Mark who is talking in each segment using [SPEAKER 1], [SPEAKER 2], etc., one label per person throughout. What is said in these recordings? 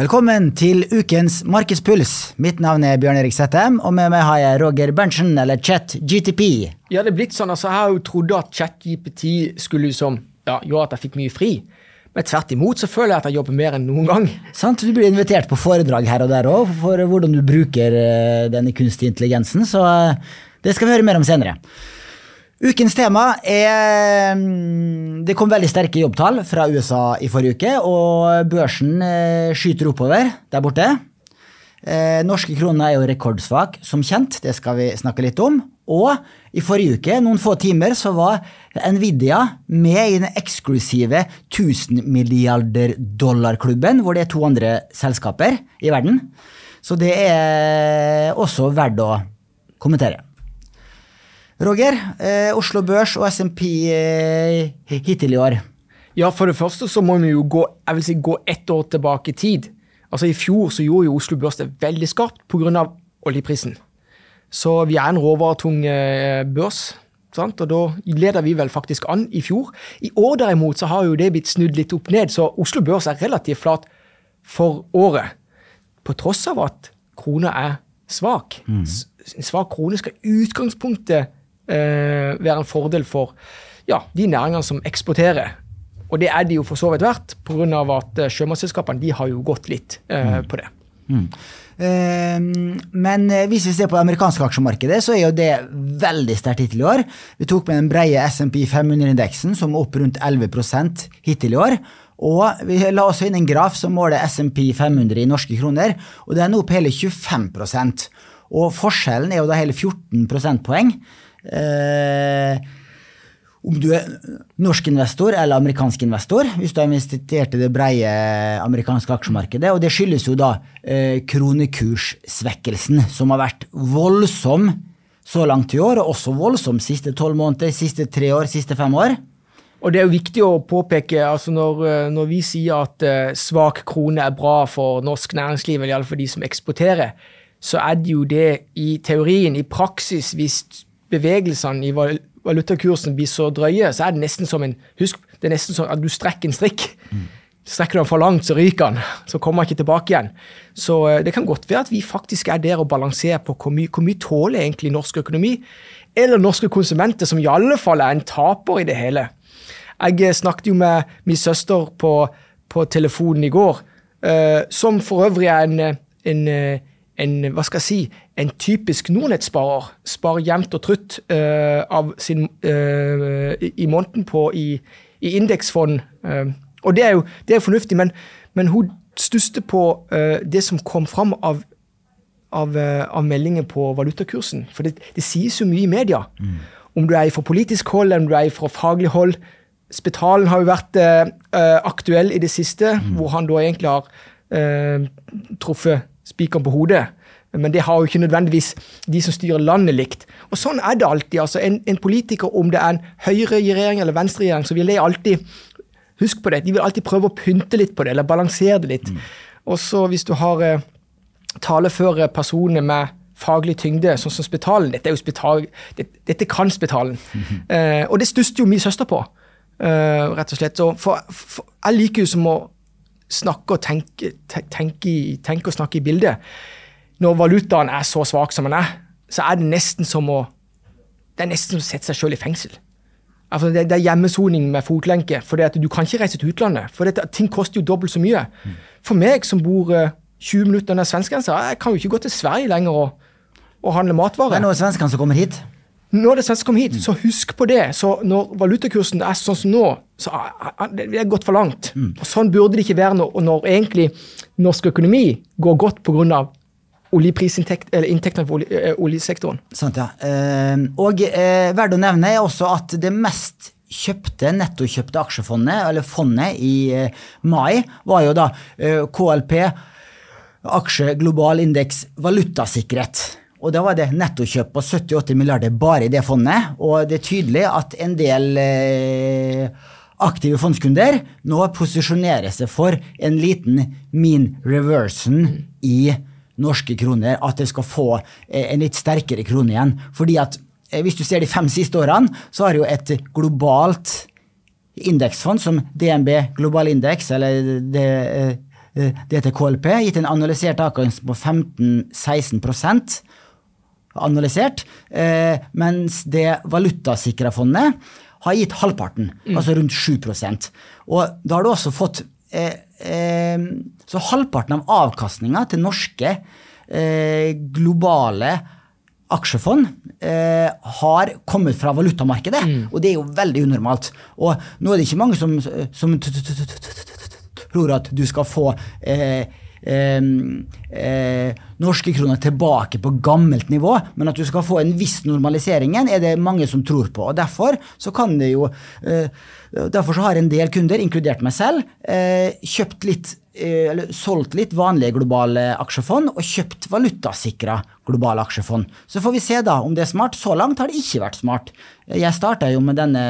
[SPEAKER 1] Velkommen til ukens Markedspuls. Mitt navn er Bjørn Erik Settem, og med meg har jeg Roger Berntsen, eller ChatGTP.
[SPEAKER 2] Ja, det er blitt sånn, altså Jeg har jo trodd at ChatGPT skulle liksom, ja, gjøre at jeg fikk mye fri. Men tvert imot så føler jeg at jeg jobber mer enn noen gang.
[SPEAKER 1] Sant? Du blir invitert på foredrag her og der òg for hvordan du bruker eh, denne kunstige intelligensen, så eh, det skal vi høre mer om senere. Ukens tema er mm, Det kom veldig sterke jobbtall fra USA i forrige uke, og børsen eh, skyter oppover der borte. Eh, norske kroner er jo rekordsvak, som kjent. Det skal vi snakke litt om. Og i forrige uke, noen få timer, så var Nvidia med i den eksklusive 1000 milliarder dollar-klubben, hvor det er to andre selskaper i verden. Så det er også verdt å kommentere. Roger, eh, Oslo Børs og SMP eh, hittil i år.
[SPEAKER 2] Ja, For det første så må vi jo gå jeg vil si, gå ett år tilbake i tid. Altså I fjor så gjorde jo Oslo Børs det veldig skarpt pga. oljeprisen. Så vi er en råvaretung eh, børs. Sant? Og da leder vi vel faktisk an i fjor. I år derimot så har jo det blitt snudd litt opp ned, så Oslo Børs er relativt flat for året. På tross av at krona er svak. Mm. Svak krone skal utgangspunktet være en fordel for ja, de næringene som eksporterer. Og det er de jo for så vidt verdt, pga. at eh, sjømannsselskapene har jo gått litt eh, mm. på det. Mm.
[SPEAKER 1] Uh, men eh, hvis vi ser på det amerikanske aksjemarkedet, så er jo det veldig sterkt hittil i år. Vi tok med den breie SMP 500-indeksen, som er opp rundt 11% hittil i år. Og vi la også inn en graf som måler SMP 500 i norske kroner, og det er nå opp hele 25% Og forskjellen er jo da hele 14 prosentpoeng. Uh, om du er norsk investor eller amerikansk investor, hvis du har investert i det breie amerikanske aksjemarkedet. Og det skyldes jo da eh, kronekurssvekkelsen, som har vært voldsom så langt i år, og også voldsom siste tolv måneder, siste tre år, siste fem år.
[SPEAKER 2] Og det er jo viktig å påpeke, altså når, eh, når vi sier at uh, svak krone er bra for norsk næringsliv, eller iallfall de som eksporterer, så er det jo det i teorien. I praksis, hvis bevegelsene i valutakursen blir så drøye, så er det nesten som en Husk, det er nesten som at du strekker en strikk. Mm. Strekker du den for langt, så ryker den. Så kommer den ikke tilbake igjen. Så uh, det kan godt være at vi faktisk er der og balanserer på hvor mye, hvor mye tåler egentlig norsk økonomi, eller norske konsumenter, som i alle fall er en taper i det hele. Jeg eh, snakket jo med min søster på, på telefonen i går, uh, som for øvrig er en, en en, hva skal jeg si, en typisk Nordnett-sparer sparer jevnt og trutt uh, av sin, uh, i måneden på i, i indeksfond. Uh, og det er jo det er fornuftig, men, men hun stusste på det som kom fram av, av, av, meldinger på valutakursen. For det, det sies jo mye i media. Mm. Om du er fra politisk hold, eller om du er fra faglig hold. Spetalen har jo vært aktuell i det siste, mm. hvor han da egentlig har truffet spikeren på hodet. Men det har jo ikke nødvendigvis de som styrer landet, likt. Og sånn er det alltid. altså En, en politiker, om det er en høyreregjering eller venstreregjering, så vil de alltid Husk på det, de vil alltid prøve å pynte litt på det, eller balansere det litt. Mm. Og så hvis du har eh, taleføre personer med faglig tyngde, sånn som Spetalen Dette er spital, det, dette kan Spetalen. Mm -hmm. eh, og det stusset jo min søster på, eh, rett og slett. Så for, for, jeg liker jo som å snakke og tenke, tenke, tenke og snakke i bildet. Når valutaen er så svak som den er, så er det nesten som å det er nesten som å sette seg sjøl i fengsel. Altså det, er hjemmesoning med fotlenke. For du kan ikke reise til utlandet. For det, ting koster jo dobbelt så mye. Mm. For meg som bor 20 eh, minutter under svenskegrensa, jeg kan jo ikke gå til Sverige lenger og, og handle matvarer.
[SPEAKER 1] Det er noen svensker som kommer hit?
[SPEAKER 2] Når det svenske kommer hit, mm. så husk på det. Så når valutakursen er sånn som nå, så er det gått for langt. Mm. Og Sånn burde det ikke være når, når egentlig norsk økonomi går godt pga. Inntektene for olje, eh, oljesektoren.
[SPEAKER 1] Sant, ja. Eh, og eh, verdt å nevne er også at det mest kjøpte, nettokjøpte aksjefondet, eller fondet, i eh, mai, var jo da KLP, aksje global indeks valutasikkerhet. Og da var det nettokjøp på 78 milliarder bare i det fondet. Og det er tydelig at en del eh, aktive fondskunder nå posisjonerer seg for en liten mean reversion i norske kroner. At det skal få eh, en litt sterkere krone igjen. Fordi at eh, hvis du ser de fem siste årene, så har jo et globalt indeksfond som DNB Global Index, eller det, heter KLP, gitt en analysert avkastning på 15-16 analysert, eh, mens det valutasikra fondet har gitt halvparten, mm. altså rundt 7% Og da har du også fått eh, eh, Så halvparten av avkastninga til norske eh, globale aksjefond eh, har kommet fra valutamarkedet, mm. og det er jo veldig unormalt. Og nå er det ikke mange som, som tror at du skal få eh, eh, eh, norske kroner tilbake på gammelt nivå, men at du skal få en viss normaliseringen, er det mange som tror på. og Derfor så kan det jo eh, derfor så har en del kunder, inkludert meg selv, eh, kjøpt litt Eh, eller solgt litt vanlige globale aksjefond og kjøpt valutasikra globale aksjefond. Så får vi se da om det er smart. Så langt har det ikke vært smart. Jeg starta jo med denne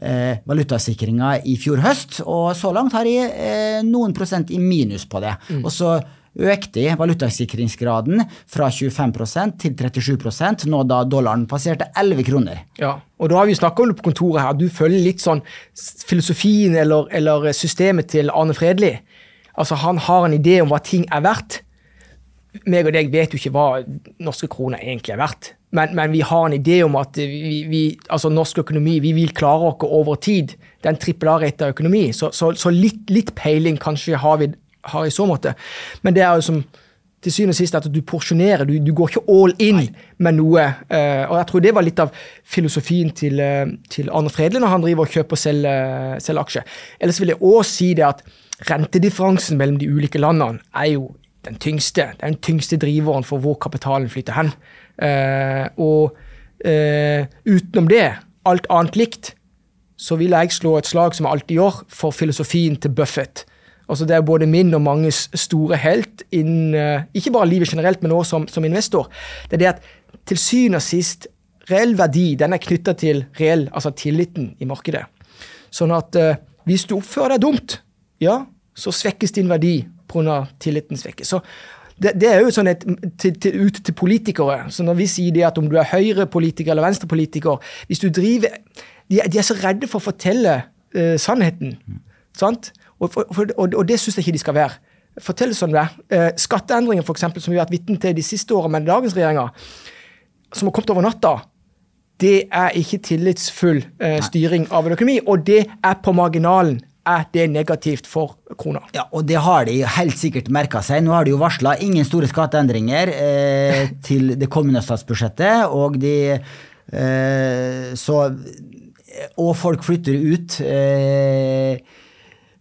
[SPEAKER 1] eh, valutasikringa i fjor høst, og så langt har jeg eh, noen prosent i minus på det. Mm. Og så økte valutasikringsgraden fra 25% til 37% nå da dollaren passerte 11 kroner.
[SPEAKER 2] Ja, og da har vi snakka om på kontoret her. Du følger litt sånn filosofien eller, eller systemet til Arne Fredli. Altså, han har en idé om hva ting er verdt. Meg og deg vet jo ikke hva norske kroner egentlig er verdt. Men, men vi har en idé om at vi, vi, altså norsk økonomi vi vil klare oss over tid. Det er en trippel A-retta økonomi. Så, så, så litt, litt, peiling kanskje har vi har i så måte. Men det er jo som til syvende og sist at du porsjonerer. Du, du går ikke all in Nei. med noe. Uh, og jeg tror det var litt av filosofien til, uh, til Arne Fredli når han driver og kjøper og selger, selger aksjer. Ellers vil jeg òg si det at rentedifferansen mellom de ulike landene er jo den tyngste. Den tyngste driveren for hvor kapitalen flytter hen. Eh, og eh, utenom det, alt annet likt, så vil jeg slå et slag, som jeg alltid gjør, for filosofien til Buffett. Altså Det er både min og manges store helt, innen, uh, ikke bare livet generelt, men også som, som, investor. Det er det at til syvende og sist, reell verdi den er knytta til reell, altså tilliten i markedet. Sånn at hvis du oppfører deg dumt, ja, så svekkes din verdi pga. tilliten svekkes. Så det, det, er jo sånn et, til, til, ut til politikere. Så når vi sier det at om du er høyrepolitiker eller venstrepolitiker Hvis du driver De, de er så redde for å fortelle uh, sannheten. sant? Og, for, og, og det syns jeg ikke de skal være. Fortell sånn det uh, Skatteendringer, for eksempel, som vi har vært vitne til de siste årene med dagens regjeringer, som har kommet over natta, det er ikke tillitsfull uh, styring av en økonomi. Og det er på marginalen er det negativt for krona.
[SPEAKER 1] Ja, og det har de helt sikkert merka seg. Nå har de jo varsla ingen store skatteendringer eh, til det kommende statsbudsjettet, og de eh, Så Og folk flytter ut. Eh,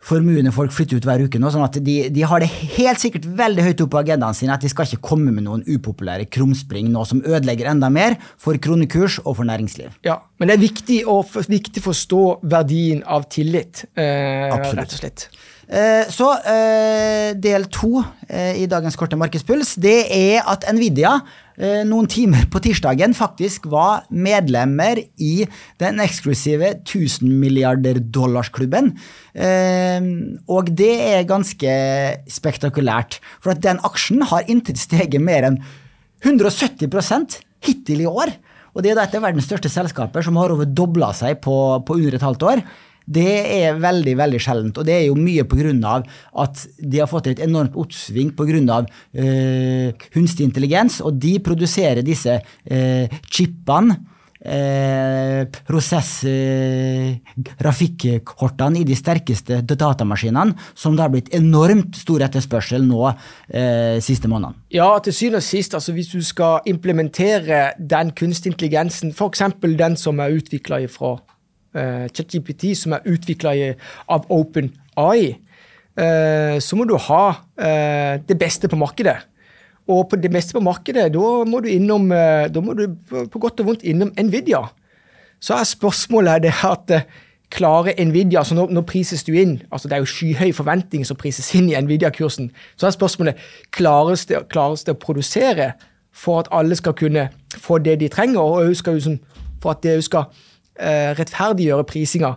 [SPEAKER 1] formuende folk flytter ut hver uke nå. sånn at de, de, har det helt sikkert veldig høyt oppe på agendaen sin at de skal ikke komme med noen upopulære krumspring nå som ødelegger enda mer for kronekurs og for næringsliv.
[SPEAKER 2] Ja, Men det er viktig å viktig forstå verdien av tillit, eh, rett og slett.
[SPEAKER 1] Eh, så eh, del to eh, i dagens korte markedspuls, det er at Nvidia noen timer på tirsdagen faktisk var medlemmer i den eksklusive 1000 milliarder dollars-klubben. Og det er ganske spektakulært, for at den aksjen har inntil steget mer enn 170% hittil i år. Og det er da et av verdens største selskaper som har over dobla seg på, på under et halvt år. Det er veldig veldig sjeldent, og det er jo mye pga. at de har fått et enormt oppsving pga. Øh, kunstig intelligens, og de produserer disse øh, chipene. Eh, prosessgrafikkortene eh, i de sterkeste datamaskinene, som det har blitt enormt stor etterspørsel nå eh, siste månedene.
[SPEAKER 2] Ja, til syvende og sist, altså hvis du skal implementere den kunstig intelligensen, f.eks. den som er utvikla fra uh, ChatGPT, som er utvikla av OpenAI, uh, så må du ha uh, det beste på markedet. Og på det meste på markedet, da må du innom da må du på godt og vondt innom Nvidia. Så er spørsmålet det at klarer Nvidia altså nå, nå, prises du inn, altså Det er jo skyhøy forventning som prises inn i Nvidia-kursen. Så er spørsmålet klares det, klares det å produsere for at alle skal kunne få det de trenger, og skal, for at det skal eh, rettferdiggjøre prisinga.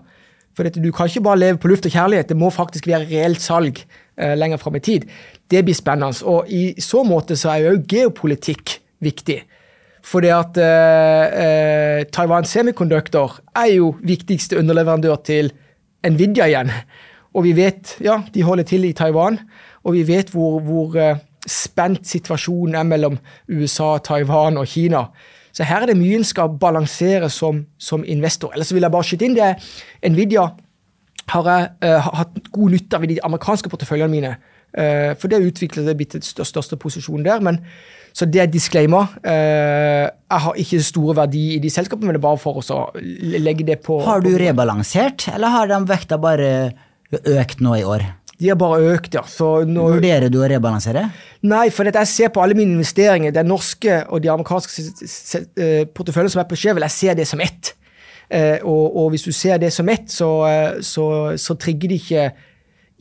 [SPEAKER 2] For du kan ikke bare leve på luft og kjærlighet, det må faktisk være reelt salg eh, lenger fram i tid. Det blir spennende. Og i så måte så er jo geopolitikk viktig. For det at eh, eh, Taiwan Semiconductor er jo viktigste underleverandør til Nvidia igjen. Og vi vet ja, de holder til i Taiwan, og vi vet hvor, hvor uh, spent situasjonen er mellom USA, Taiwan og Kina. Så her er det mye en skal balansere som, som investor. Ellers vil jeg bare skyte inn det. Nvidia har jeg uh, hatt god nytte av i de amerikanske porteføljene mine. Uh, for det har utviklet det blitt den største posisjonen der. men så det er disclaimer. Uh, jeg har ikke store verdi i de selskapene, men det er bare for å legge det på
[SPEAKER 1] Har du rebalansert, eller har de vekta bare økt nå i år?
[SPEAKER 2] De har bare økt, ja.
[SPEAKER 1] Nå, Vurderer du å rebalansere?
[SPEAKER 2] Nei, for jeg ser på alle mine investeringer, den norske og de amerikanske porteføljene som er på Skjevel, jeg ser det som ett. Eh, og, og, hvis du ser det som ett, så, eh, så, så trigger det ikke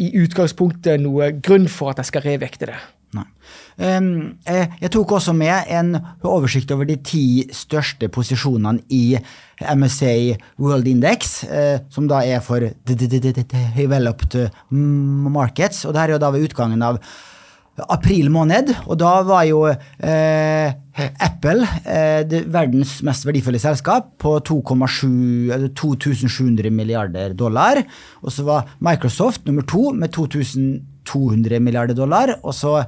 [SPEAKER 2] i utgangspunktet noe grunn for at jeg skal revekte det.
[SPEAKER 1] Um, jeg tok også med en oversikt over de ti største posisjonene i MSA World Index, uh, som da er for developed markets. og det her er jo da ved utgangen av april måned, og da var jo eh, Apple eh, verdens mest verdifulle selskap på 2700 milliarder dollar. Og så var Microsoft nummer to med 2200 milliarder dollar. Og så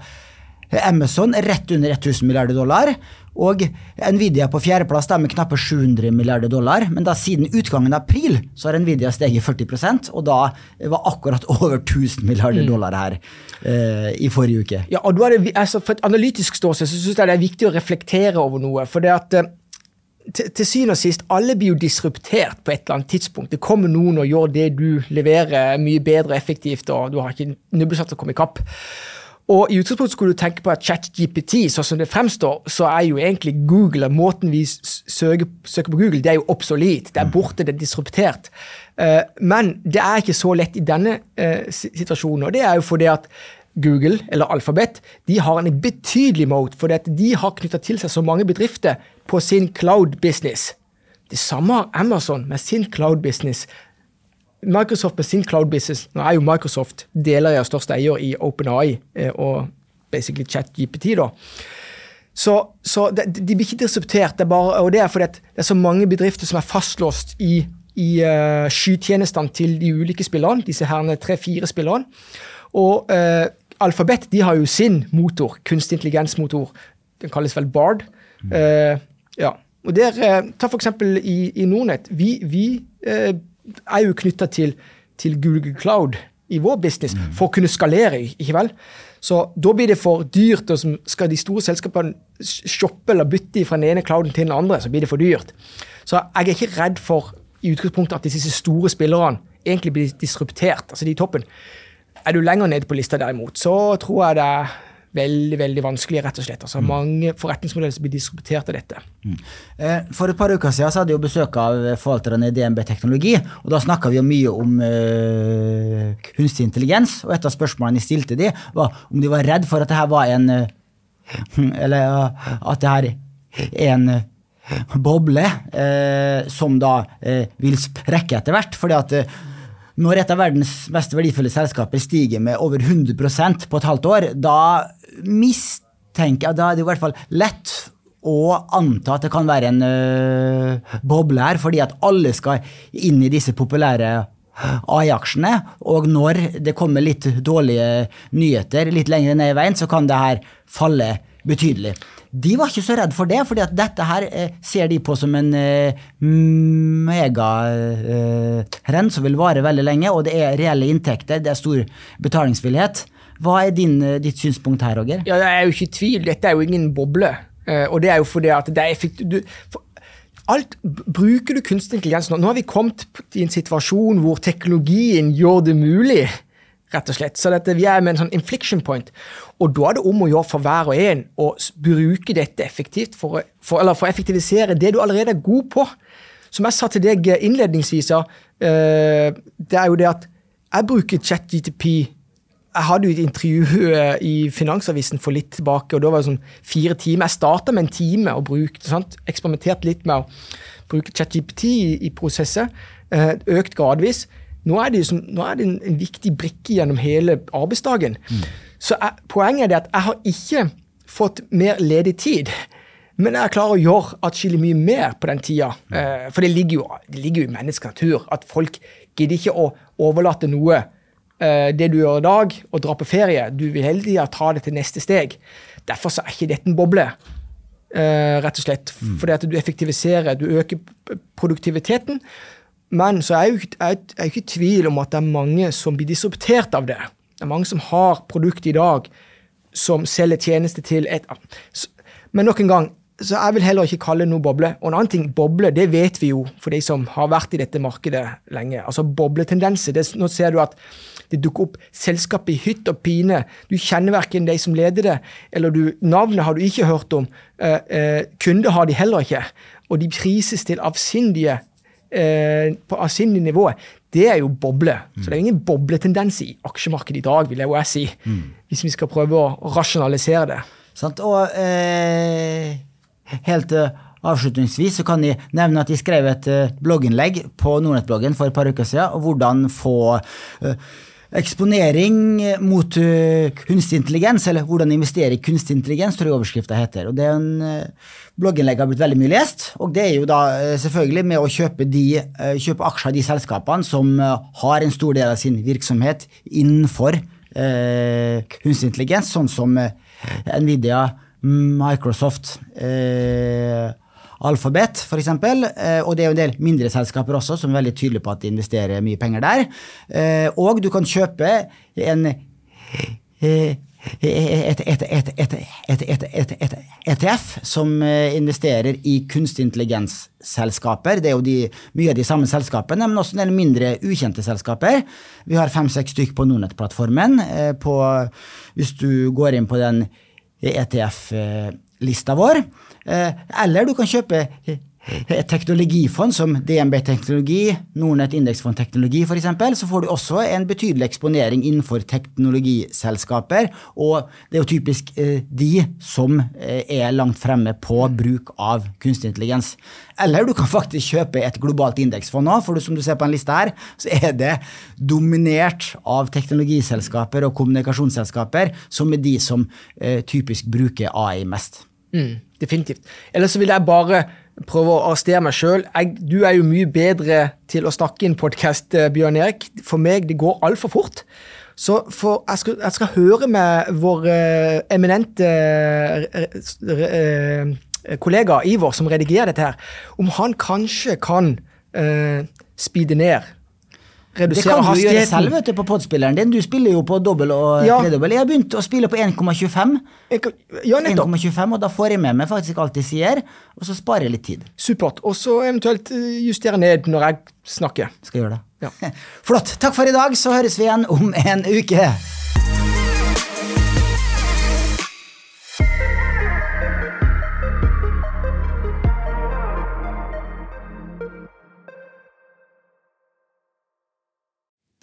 [SPEAKER 1] Amazon rett under 1000 milliarder dollar. Og Nvidia på fjerdeplass med knappe 700 milliarder dollar. Men da siden utgangen av april så har Nvidia steget 40% og da var akkurat over 1000 milliarder mm. dollar her eh, i forrige uke.
[SPEAKER 2] Ja, og det, altså, For et analytisk ståsted så syns jeg det er viktig å reflektere over noe. for det at eh, til, til syvende og sist, alle blir jo disruptert på et eller annet tidspunkt. Det kommer noen og gjør det du leverer, mye bedre og effektivt, og du har ikke nubbesats å komme i kapp. Og i utgangspunktet skulle du tenke på at ChatGPT, sånn som det fremstår, så er jo egentlig Google, måten vi søker, søker på Google, det er jo obsolet. Det er borte, det er disruptert. Uh, men det er ikke så lett i denne uh, situasjonen, og det er jo fordi at Google, eller Alphabet, de har en betydelig mode, fordi at de har knytta til seg så mange bedrifter på sin cloud business. Det samme har Amazon med sin cloud business. Microsoft med sin cloud business Nå er jo Microsoft deler av største eier i OpenAI eh, og basically ChatGPT. da. Så, så de, de, blir ikke disruptert. Det bare, og det er fordi det er så mange bedrifter som er fastlåst i, i uh, skytjenestene til de ulike spillerne. Disse herne tre-fire spillerne. Og uh, Alphabet de har jo sin motor, kunstig intelligensmotor. Den kalles vel Bard. Mm. Uh, ja. Og der, Ta f.eks. i, i Nordnett. Vi, vi er jo knytta til, til, Google Cloud i vår business mm. for å kunne skalere. ikke vel? Så da blir det for dyrt, og skal de store selskapene shoppe eller bytte fra den ene clouden til den andre, så blir det for dyrt. Så jeg er ikke redd for i utgangspunktet at disse store spillerne egentlig blir disruptert, altså de i toppen. Er du lenger nede på lista derimot, så tror jeg det er veldig veldig vanskelig, rett og slett. Altså, mm. Mange forretningsmodeller som blir diskutert av dette. Mm.
[SPEAKER 1] Eh, for et par uker siden så hadde jeg besøk av forvalterne i DNB Teknologi. og Da snakka vi jo mye om uh, kunstig intelligens. og Et av spørsmålene jeg stilte de var om de var redd for at det her var en Eller at det her er en boble som da vil sprekke etter hvert. fordi at når et av verdens mest verdifulle selskaper stiger med over 100% på et halvt år, da mistenker Da er det i hvert fall lett å anta at det kan være en uh, boble her, fordi at alle skal inn i disse populære AI-aksjene. Og når det kommer litt dårlige nyheter litt lenger ned i veien, så kan det her falle betydelig. De var ikke så redd for det, fordi at dette her eh, ser de på som en eh, megatrend eh, som vil vare veldig lenge, og det er reelle inntekter, det er stor betalingsvillighet. Hva er din, eh, ditt synspunkt her, Roger?
[SPEAKER 2] Ja, Jeg er jo ikke i tvil, dette er jo ingen boble. Eh, og det er jo fordi at det er effektivt alt, Bruker du kunstig intelligens nå Nå har vi kommet i en situasjon hvor teknologien gjør det mulig rett og slett. Så dette, vi er med en sånn infliction point. Og da er det om å gjøre for hver og en å bruke dette effektivt for, for, eller for å effektivisere det du allerede er god på. Som jeg sa til deg innledningsvis, uh, det er jo det at jeg bruker ChatGTP jeg hadde jo et intervju eh, i Finansavisen for litt tilbake, og da var det sånn fire timer. Jeg starta med en time og brukte, sant? eksperimenterte litt med å bruke ChatGPT i, i prosesser. Uh, økt gradvis. Nå er det, som, nå er det en, en, viktig brikke gjennom hele arbeidsdagen. Mm. Så jeg, poenget er at jeg har ikke fått mer ledig tid. Men jeg klarer å gjøre atskillig mye mer på den tida. Mm. Eh, for det ligger, jo, det ligger jo i menneskets natur at folk gidder ikke å overlate noe eh, det du gjør i dag, og dra på ferie. Du vil hele tida ta det til neste steg. Derfor så er ikke dette en boble, eh, rett og slett.
[SPEAKER 1] Mm.
[SPEAKER 2] Fordi at du effektiviserer, du øker produktiviteten. Men så er jeg jo ikke- i tvil om at det er mange som blir disruptert av det. Det er mange som har produkt i dag som selger tjenester til et Men nok en gang, så jeg vil heller ikke kalle det noe boble. Og en annen ting, boble, det vet vi jo for de som har vært i dette markedet lenge. Altså bobletendenser. Det, nå ser du at det dukker opp selskap i hytt og pine. Du kjenner verken de som leder det, eller du, navnet har du ikke hørt om. Eh, eh, kunder har de heller ikke. Og de prises til avsindige eh, på avsindig nivå. Det er jo boble. Så det er ingen bobletendens i aksjemarkedet i dag, vil jeg jo si. si. Hvis vi skal prøve å rasjonalisere det.
[SPEAKER 1] Sant? Og eh, helt eh, avslutningsvis så kan jeg nevne at jeg skrev et eh, blogginnlegg på Nordnett-bloggen for et par uker siden om hvordan få eksponering mot eh, kunstig intelligens, eller hvordan investere i kunstig intelligens, tror jeg overskrifta heter. Og det er en eh, blogginnlegg har blitt veldig mye lest, og det er jo da eh, selvfølgelig med å kjøpe, de, eh, kjøpe aksjer av de selskapene som eh, har en stor del av sin virksomhet innenfor eh, kunstig intelligens, sånn som eh, Nvidia, Microsoft, eh, Alphabet, f.eks. Eh, og det er jo en del mindre selskaper også som er veldig tydelige på at de investerer mye penger der. Eh, og du kan kjøpe en eh, et, ETF som investerer i kunstig intelligens-selskaper. Det er jo de, mye av de samme selskapene, men også en del mindre ukjente selskaper. Vi har fem-seks stykk på Nordnett-plattformen. Hvis du går inn på den ETF-lista vår, Eh, Eller du kan kjøpe et teknologifond som DNB Teknologi, Nordnett Indeksfond Teknologi f.eks., så får du også en betydelig eksponering innenfor teknologiselskaper. Og det er jo typisk eh, de som eh, er langt fremme på bruk av kunstig intelligens. Eller du kan faktisk kjøpe et globalt indeksfond òg, for som du ser på en liste her, så er det dominert av teknologiselskaper og kommunikasjonsselskaper, som er de som eh, typisk bruker AI mest.
[SPEAKER 2] Mm, definitivt. Eller så vil jeg bare prøve å arrestere meg sjøl. Du er jo mye bedre til å snakke i en podkast, Bjørn Erik. For meg, det går altfor fort. Så for, jeg, skal, jeg skal høre med vår eh, eminente eh, eh, kollega Ivor, som redigerer dette her, om han kanskje kan eh, speede ned.
[SPEAKER 1] Det
[SPEAKER 2] Redusere
[SPEAKER 1] kan du gjøre
[SPEAKER 2] hastigheten.
[SPEAKER 1] selv vet du, på podspilleren din. Du spiller jo på dobbel og
[SPEAKER 2] Ja.
[SPEAKER 1] tredobbel. Jeg har begynt å spille på 1,25.
[SPEAKER 2] Ja,
[SPEAKER 1] 1,25, og da får jeg med meg faktisk alt jeg sier, og så sparer jeg litt tid.
[SPEAKER 2] Supert. Og så eventuelt eh, justere ned når jeg snakker.
[SPEAKER 1] Skal gjøre det.
[SPEAKER 2] Ja.
[SPEAKER 1] Flott. Takk for i dag, så høres vi igjen om en uke.